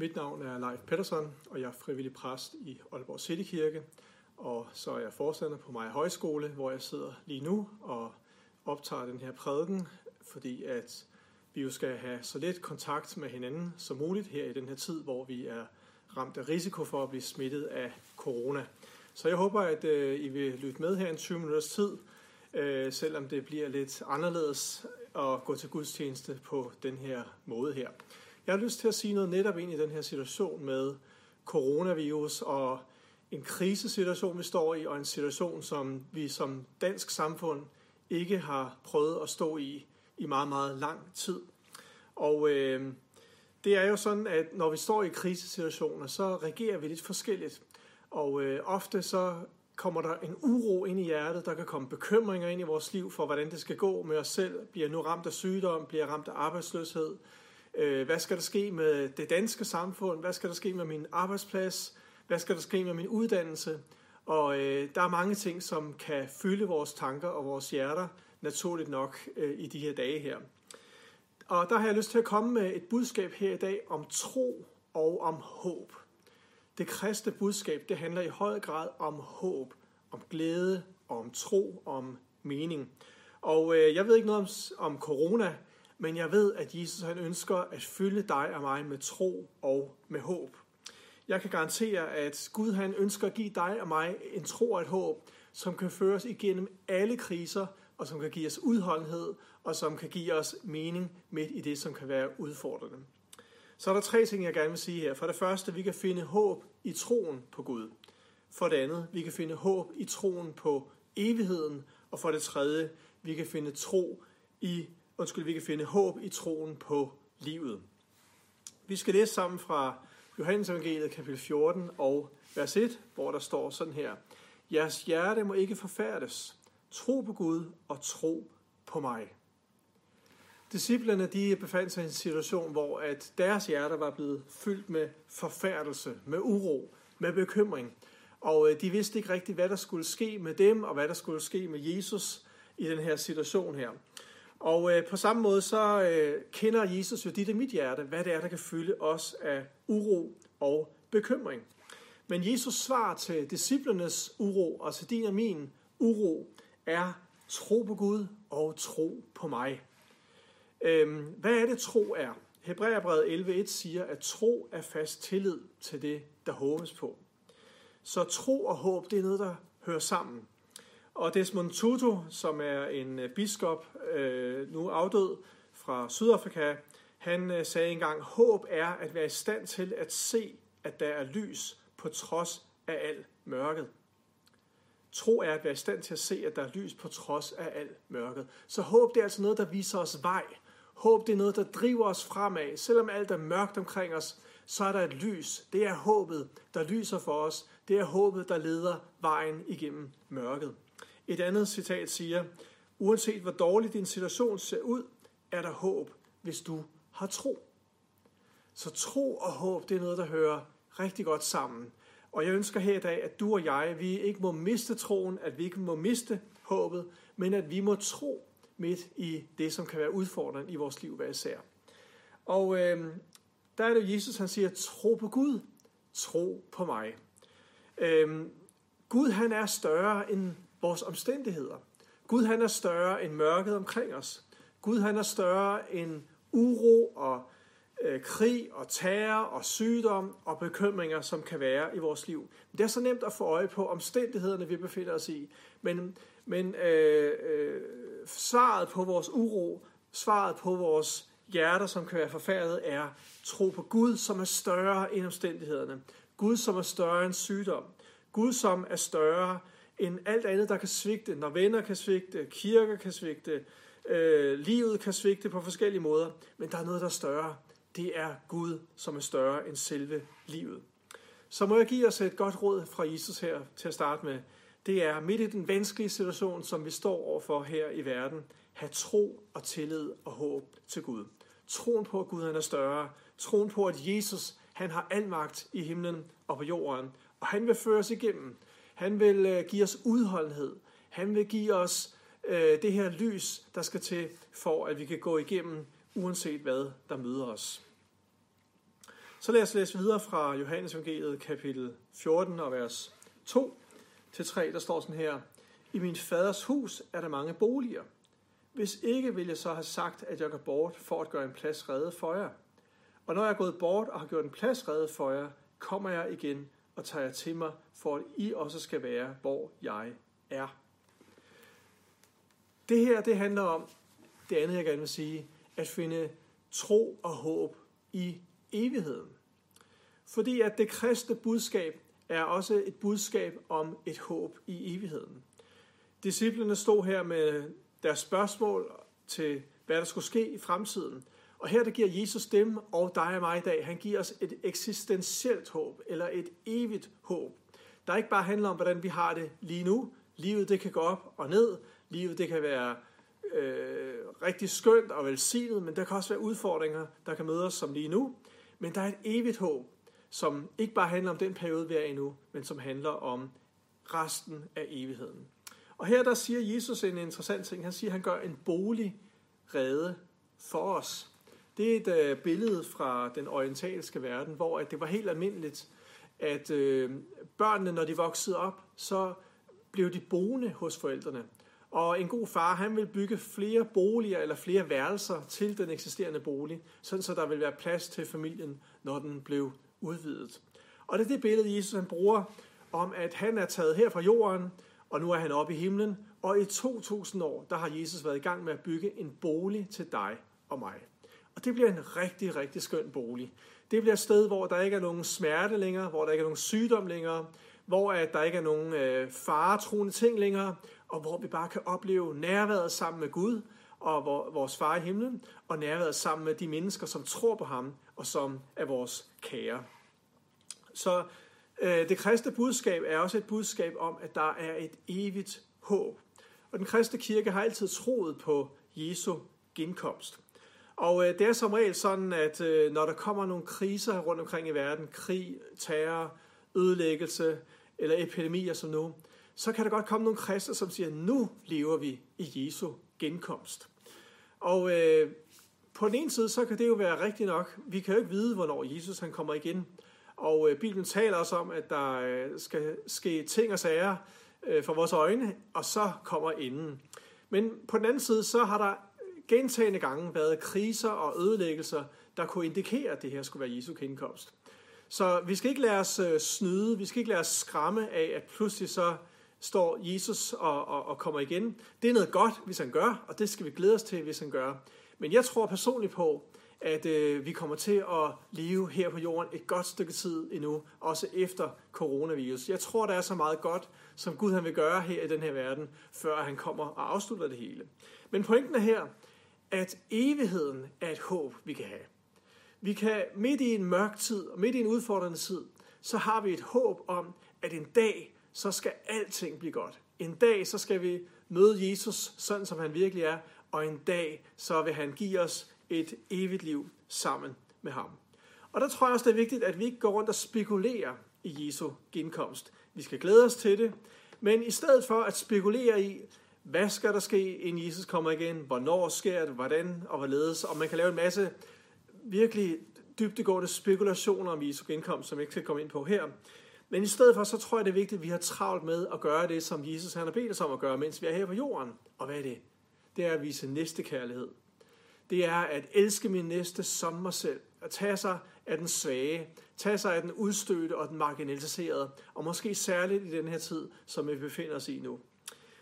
Mit navn er Leif Pedersen, og jeg er frivillig præst i Aalborg Citykirke. Og så er jeg forstander på Maja Højskole, hvor jeg sidder lige nu og optager den her prædiken, fordi at vi jo skal have så let kontakt med hinanden som muligt her i den her tid, hvor vi er ramt af risiko for at blive smittet af corona. Så jeg håber, at øh, I vil lytte med her en 20 minutters tid, øh, selvom det bliver lidt anderledes at gå til gudstjeneste på den her måde her. Jeg har lyst til at sige noget netop ind i den her situation med coronavirus og en krisesituation, vi står i, og en situation, som vi som dansk samfund ikke har prøvet at stå i i meget, meget lang tid. Og øh, det er jo sådan, at når vi står i krisesituationer, så reagerer vi lidt forskelligt. Og øh, ofte så kommer der en uro ind i hjertet, der kan komme bekymringer ind i vores liv for, hvordan det skal gå med os selv. Bliver nu ramt af sygdom, bliver ramt af arbejdsløshed. Øh, hvad skal der ske med det danske samfund? Hvad skal der ske med min arbejdsplads? Hvad skal der ske med min uddannelse? Og øh, der er mange ting, som kan fylde vores tanker og vores hjerter, naturligt nok, øh, i de her dage her. Og der har jeg lyst til at komme med et budskab her i dag om tro og om håb. Det kristne budskab, det handler i høj grad om håb, om glæde, om tro, om mening. Og øh, jeg ved ikke noget om, om corona, men jeg ved, at Jesus han ønsker at fylde dig og mig med tro og med håb. Jeg kan garantere, at Gud han ønsker at give dig og mig en tro og et håb, som kan føre os igennem alle kriser, og som kan give os udholdenhed, og som kan give os mening midt i det, som kan være udfordrende. Så er der tre ting, jeg gerne vil sige her. For det første, vi kan finde håb i troen på Gud. For det andet, vi kan finde håb i troen på evigheden. Og for det tredje, vi kan finde tro i, undskyld, vi kan finde håb i troen på livet. Vi skal læse sammen fra Johannes evangeliet kapitel 14 og vers 1, hvor der står sådan her. Jeres hjerte må ikke forfærdes. Tro på Gud og tro på mig. Disciplerne de befandt sig i en situation, hvor at deres hjerter var blevet fyldt med forfærdelse, med uro, med bekymring. Og øh, de vidste ikke rigtigt, hvad der skulle ske med dem, og hvad der skulle ske med Jesus i den her situation her. Og øh, på samme måde så øh, kender Jesus jo dit og mit hjerte, hvad det er, der kan fylde os af uro og bekymring. Men Jesus svar til disciplernes uro og til din og min uro er tro på Gud og tro på mig. Øhm, hvad er det tro er? Hebræerbrevet 11.1 siger, at tro er fast tillid til det, der håbes på. Så tro og håb, det er noget, der hører sammen. Og Desmond Tutu, som er en øh, biskop, øh, nu afdød fra Sydafrika, han øh, sagde engang, håb er at være i stand til at se, at der er lys på trods af al mørket. Tro er at være i stand til at se, at der er lys på trods af al mørket. Så håb det er altså noget, der viser os vej. Håb det er noget, der driver os fremad. Selvom alt er mørkt omkring os, så er der et lys. Det er håbet, der lyser for os. Det er håbet, der leder vejen igennem mørket. Et andet citat siger, uanset hvor dårlig din situation ser ud, er der håb, hvis du har tro. Så tro og håb, det er noget, der hører rigtig godt sammen. Og jeg ønsker her i dag, at du og jeg, vi ikke må miste troen, at vi ikke må miste håbet, men at vi må tro midt i det, som kan være udfordrende i vores liv hver især. Og øh, der er det Jesus, han siger, tro på Gud, tro på mig. Øh, Gud han er større end vores omstændigheder. Gud han er større end mørket omkring os. Gud han er større end uro og øh, krig og terror og sygdom og bekymringer, som kan være i vores liv. Det er så nemt at få øje på omstændighederne, vi befinder os i. Men, men øh, øh, svaret på vores uro, svaret på vores hjerter, som kan være forfærdet, er tro på Gud, som er større end omstændighederne. Gud, som er større end sygdom. Gud, som er større end alt andet, der kan svigte. Når venner kan svigte, kirker kan svigte, øh, livet kan svigte på forskellige måder. Men der er noget, der er større. Det er Gud, som er større end selve livet. Så må jeg give os et godt råd fra Jesus her til at starte med. Det er midt i den vanskelige situation, som vi står overfor her i verden. Have tro og tillid og håb til Gud. Troen på, at Gud han er større. Troen på, at Jesus han har al magt i himlen og på jorden. Og han vil føre os igennem. Han vil øh, give os udholdenhed. Han vil give os øh, det her lys, der skal til, for at vi kan gå igennem, uanset hvad der møder os. Så lad os læse videre fra Johannes evangeliet kapitel 14 og vers 2 til 3. Der står sådan her. I min faders hus er der mange boliger. Hvis ikke vil jeg så have sagt, at jeg går bort for at gøre en plads redde for jer. Og når jeg er gået bort og har gjort en plads redde for jer, kommer jeg igen og tager jer til mig, for at I også skal være, hvor jeg er. Det her, det handler om, det andet jeg gerne vil sige, at finde tro og håb i evigheden. Fordi at det kristne budskab er også et budskab om et håb i evigheden. Disciplerne stod her med deres spørgsmål til, hvad der skulle ske i fremtiden. Og her der giver Jesus dem og dig og mig i dag, han giver os et eksistentielt håb, eller et evigt håb. Der ikke bare handler om, hvordan vi har det lige nu. Livet det kan gå op og ned. Livet det kan være øh, rigtig skønt og velsignet, men der kan også være udfordringer, der kan møde os som lige nu. Men der er et evigt håb, som ikke bare handler om den periode, vi er i nu, men som handler om resten af evigheden. Og her der siger Jesus en interessant ting. Han siger, at han gør en bolig rede for os. Det er et øh, billede fra den orientalske verden, hvor at det var helt almindeligt, at øh, børnene, når de voksede op, så blev de boende hos forældrene. Og en god far, han vil bygge flere boliger eller flere værelser til den eksisterende bolig, sådan så der vil være plads til familien, når den blev udvidet. Og det er det billede, Jesus han bruger om, at han er taget her fra jorden, og nu er han oppe i himlen, og i 2000 år, der har Jesus været i gang med at bygge en bolig til dig og mig. Og det bliver en rigtig, rigtig skøn bolig. Det bliver et sted, hvor der ikke er nogen smerte længere, hvor der ikke er nogen sygdom længere, hvor at der ikke er nogen øh, faretruende ting længere, og hvor vi bare kan opleve nærværet sammen med Gud og vores far i himlen, og nærværet sammen med de mennesker, som tror på ham, og som er vores kære. Så øh, det kristne budskab er også et budskab om, at der er et evigt håb. Og den kristne kirke har altid troet på Jesu genkomst. Og øh, det er som regel sådan, at øh, når der kommer nogle kriser rundt omkring i verden, krig, terror, ødelæggelse eller epidemier som nu, så kan der godt komme nogle kristne, som siger, nu lever vi i Jesu genkomst. Og øh, på den ene side, så kan det jo være rigtigt nok. Vi kan jo ikke vide, hvornår Jesus han kommer igen. Og øh, Bibelen taler også om, at der øh, skal ske ting og sager øh, for vores øjne, og så kommer enden. Men på den anden side, så har der gentagende gange været kriser og ødelæggelser, der kunne indikere, at det her skulle være Jesu genkomst. Så vi skal ikke lade os øh, snyde, vi skal ikke lade os skræmme af, at pludselig så står Jesus og, og, og kommer igen. Det er noget godt, hvis han gør, og det skal vi glæde os til, hvis han gør. Men jeg tror personligt på, at øh, vi kommer til at leve her på jorden et godt stykke tid endnu, også efter coronavirus. Jeg tror, der er så meget godt, som Gud han vil gøre her i den her verden, før han kommer og afslutter det hele. Men pointen er her, at evigheden er et håb, vi kan have. Vi kan midt i en mørk tid og midt i en udfordrende tid, så har vi et håb om, at en dag, så skal alting blive godt. En dag, så skal vi møde Jesus sådan, som han virkelig er, og en dag, så vil han give os et evigt liv sammen med ham. Og der tror jeg også, det er vigtigt, at vi ikke går rundt og spekulerer i Jesu genkomst. Vi skal glæde os til det, men i stedet for at spekulere i, hvad skal der ske, inden Jesus kommer igen? Hvornår sker det? Hvordan og hvorledes? Og man kan lave en masse virkelig dybdegående spekulationer om Jesu genkomst, som jeg ikke skal komme ind på her. Men i stedet for, så tror jeg, det er vigtigt, at vi har travlt med at gøre det, som Jesus han har bedt os om at gøre, mens vi er her på jorden. Og hvad er det? Det er at vise næste kærlighed. Det er at elske min næste som mig selv. At tage sig af den svage. Tage sig af den udstødte og den marginaliserede. Og måske særligt i den her tid, som vi befinder os i nu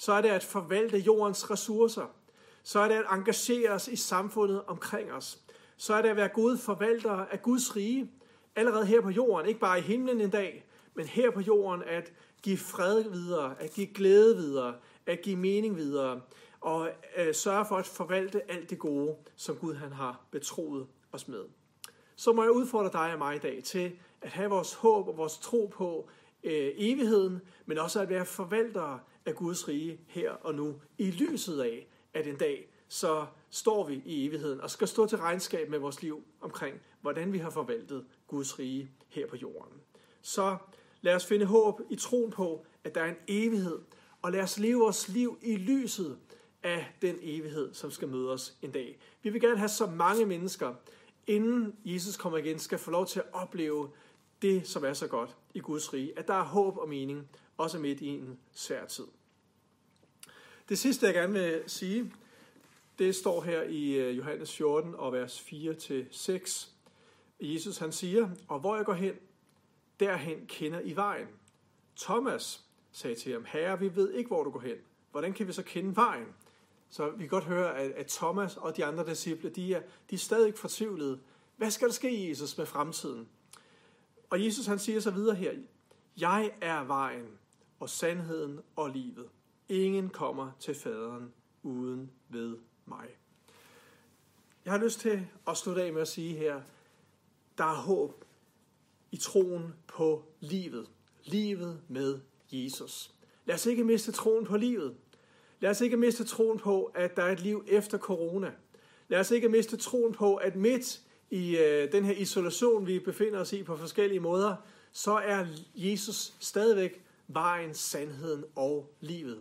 så er det at forvalte jordens ressourcer. Så er det at engagere os i samfundet omkring os. Så er det at være gode forvaltere af Guds rige, allerede her på jorden, ikke bare i himlen en dag, men her på jorden at give fred videre, at give glæde videre, at give mening videre, og øh, sørge for at forvalte alt det gode, som Gud han har betroet os med. Så må jeg udfordre dig og mig i dag til at have vores håb og vores tro på øh, evigheden, men også at være forvaltere af Guds rige her og nu, i lyset af, at en dag så står vi i evigheden og skal stå til regnskab med vores liv omkring, hvordan vi har forvaltet Guds rige her på jorden. Så lad os finde håb i troen på, at der er en evighed, og lad os leve vores liv i lyset af den evighed, som skal møde os en dag. Vi vil gerne have så mange mennesker inden Jesus kommer igen, skal få lov til at opleve det, som er så godt i Guds rige. At der er håb og mening, også midt i en svær tid. Det sidste, jeg gerne vil sige, det står her i øh, Johannes 14 og vers 4-6. Jesus han siger, og hvor jeg går hen, derhen kender I vejen. Thomas sagde til ham, Herre, vi ved ikke, hvor du går hen. Hvordan kan vi så kende vejen? Så vi kan godt høre, at, at Thomas og de andre disciple, de er, de er stadig fortvivlede. Hvad skal der ske, Jesus, med fremtiden? Og Jesus han siger så videre her, Jeg er vejen og sandheden og livet. Ingen kommer til faderen uden ved mig. Jeg har lyst til at slutte af med at sige her, der er håb i troen på livet. Livet med Jesus. Lad os ikke miste troen på livet. Lad os ikke miste troen på, at der er et liv efter corona. Lad os ikke miste troen på, at midt i øh, den her isolation, vi befinder os i på forskellige måder, så er Jesus stadigvæk vejen, sandheden og livet.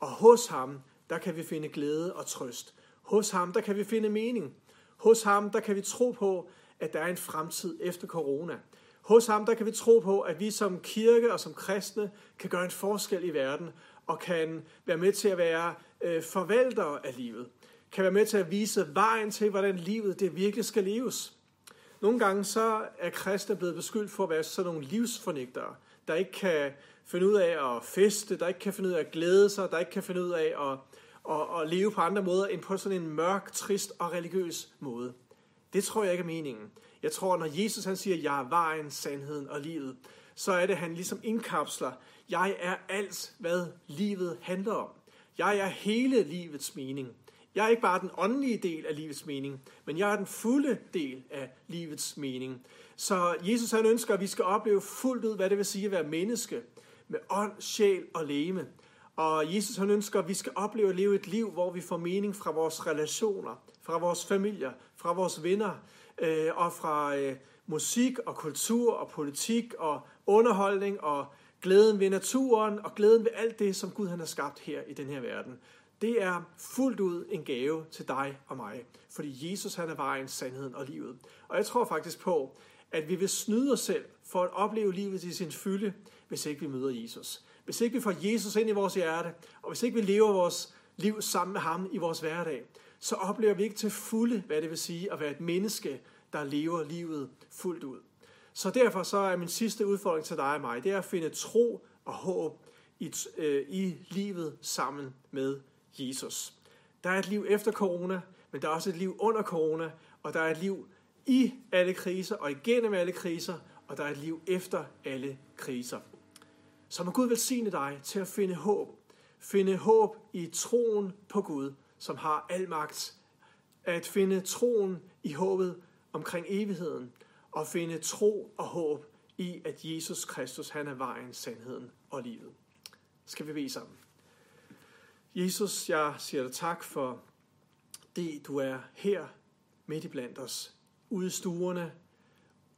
Og hos ham, der kan vi finde glæde og trøst. Hos ham, der kan vi finde mening. Hos ham, der kan vi tro på, at der er en fremtid efter corona. Hos ham, der kan vi tro på, at vi som kirke og som kristne kan gøre en forskel i verden og kan være med til at være øh, forvaltere af livet. Kan være med til at vise vejen til, hvordan livet det virkelig skal leves. Nogle gange så er kristne blevet beskyldt for at være sådan nogle livsfornægtere, der ikke kan finde ud af at feste, der ikke kan finde ud af at glæde sig, der ikke kan finde ud af at, at, at leve på andre måder end på sådan en mørk, trist og religiøs måde. Det tror jeg ikke er meningen. Jeg tror, når Jesus han siger, jeg er vejen, sandheden og livet, så er det, han ligesom indkapsler, jeg er alt, hvad livet handler om. Jeg er hele livets mening. Jeg er ikke bare den åndelige del af livets mening, men jeg er den fulde del af livets mening. Så Jesus han ønsker, at vi skal opleve fuldt ud, hvad det vil sige at være menneske, med ånd, sjæl og leme. Og Jesus han ønsker, at vi skal opleve at leve et liv, hvor vi får mening fra vores relationer, fra vores familier, fra vores venner, øh, og fra øh, musik og kultur og politik og underholdning og glæden ved naturen og glæden ved alt det, som Gud han har skabt her i den her verden. Det er fuldt ud en gave til dig og mig, fordi Jesus han er vejen, sandheden og livet. Og jeg tror faktisk på, at vi vil snyde os selv for at opleve livet i sin fylde, hvis ikke vi møder Jesus. Hvis ikke vi får Jesus ind i vores hjerte, og hvis ikke vi lever vores liv sammen med ham i vores hverdag, så oplever vi ikke til fulde, hvad det vil sige at være et menneske, der lever livet fuldt ud. Så derfor så er min sidste udfordring til dig og mig, det er at finde tro og håb i, øh, i livet sammen med Jesus. Der er et liv efter corona, men der er også et liv under corona, og der er et liv i alle kriser og igennem alle kriser, og der er et liv efter alle kriser. Så må Gud velsigne dig til at finde håb. Finde håb i troen på Gud, som har al magt. At finde troen i håbet omkring evigheden. Og finde tro og håb i, at Jesus Kristus, han er vejen, sandheden og livet. Skal vi bede sammen? Jesus, jeg siger dig tak for det, du er her midt i blandt os, ude i stuerne,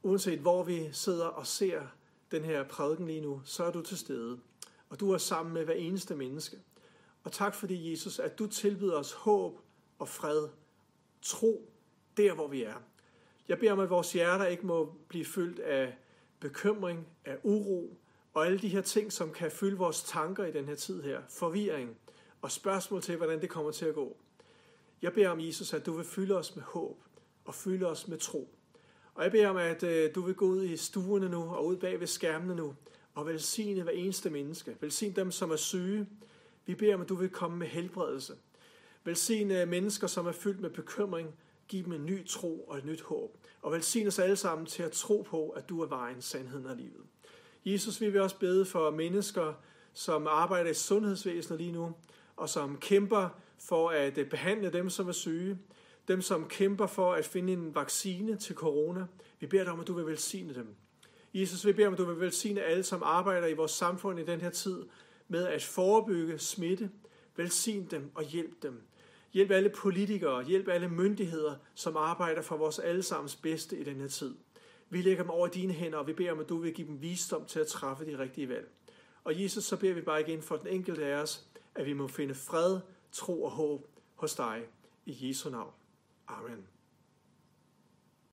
uanset hvor vi sidder og ser den her prædiken lige nu, så er du til stede. Og du er sammen med hver eneste menneske. Og tak fordi, Jesus, at du tilbyder os håb og fred, tro, der hvor vi er. Jeg beder om, at vores hjerter ikke må blive fyldt af bekymring, af uro, og alle de her ting, som kan fylde vores tanker i den her tid her. Forvirring og spørgsmål til, hvordan det kommer til at gå. Jeg beder om, Jesus, at du vil fylde os med håb og fylde os med tro. Og jeg beder om, at øh, du vil gå ud i stuerne nu og ud bag ved skærmene nu og velsigne hver eneste menneske. Velsigne dem, som er syge. Vi beder om, at du vil komme med helbredelse. Velsigne øh, mennesker, som er fyldt med bekymring. Giv dem en ny tro og et nyt håb. Og velsigne os alle sammen til at tro på, at du er vejen, sandheden og livet. Jesus, vi vil også bede for mennesker, som arbejder i sundhedsvæsenet lige nu, og som kæmper for at øh, behandle dem, som er syge dem som kæmper for at finde en vaccine til corona. Vi beder dig om, at du vil velsigne dem. Jesus, vi beder om, at du vil velsigne alle, som arbejder i vores samfund i den her tid med at forebygge smitte. Velsign dem og hjælp dem. Hjælp alle politikere, hjælp alle myndigheder, som arbejder for vores allesammens bedste i den her tid. Vi lægger dem over dine hænder, og vi beder om, at du vil give dem visdom til at træffe de rigtige valg. Og Jesus, så beder vi bare igen for den enkelte af os, at vi må finde fred, tro og håb hos dig i Jesu navn. Amen.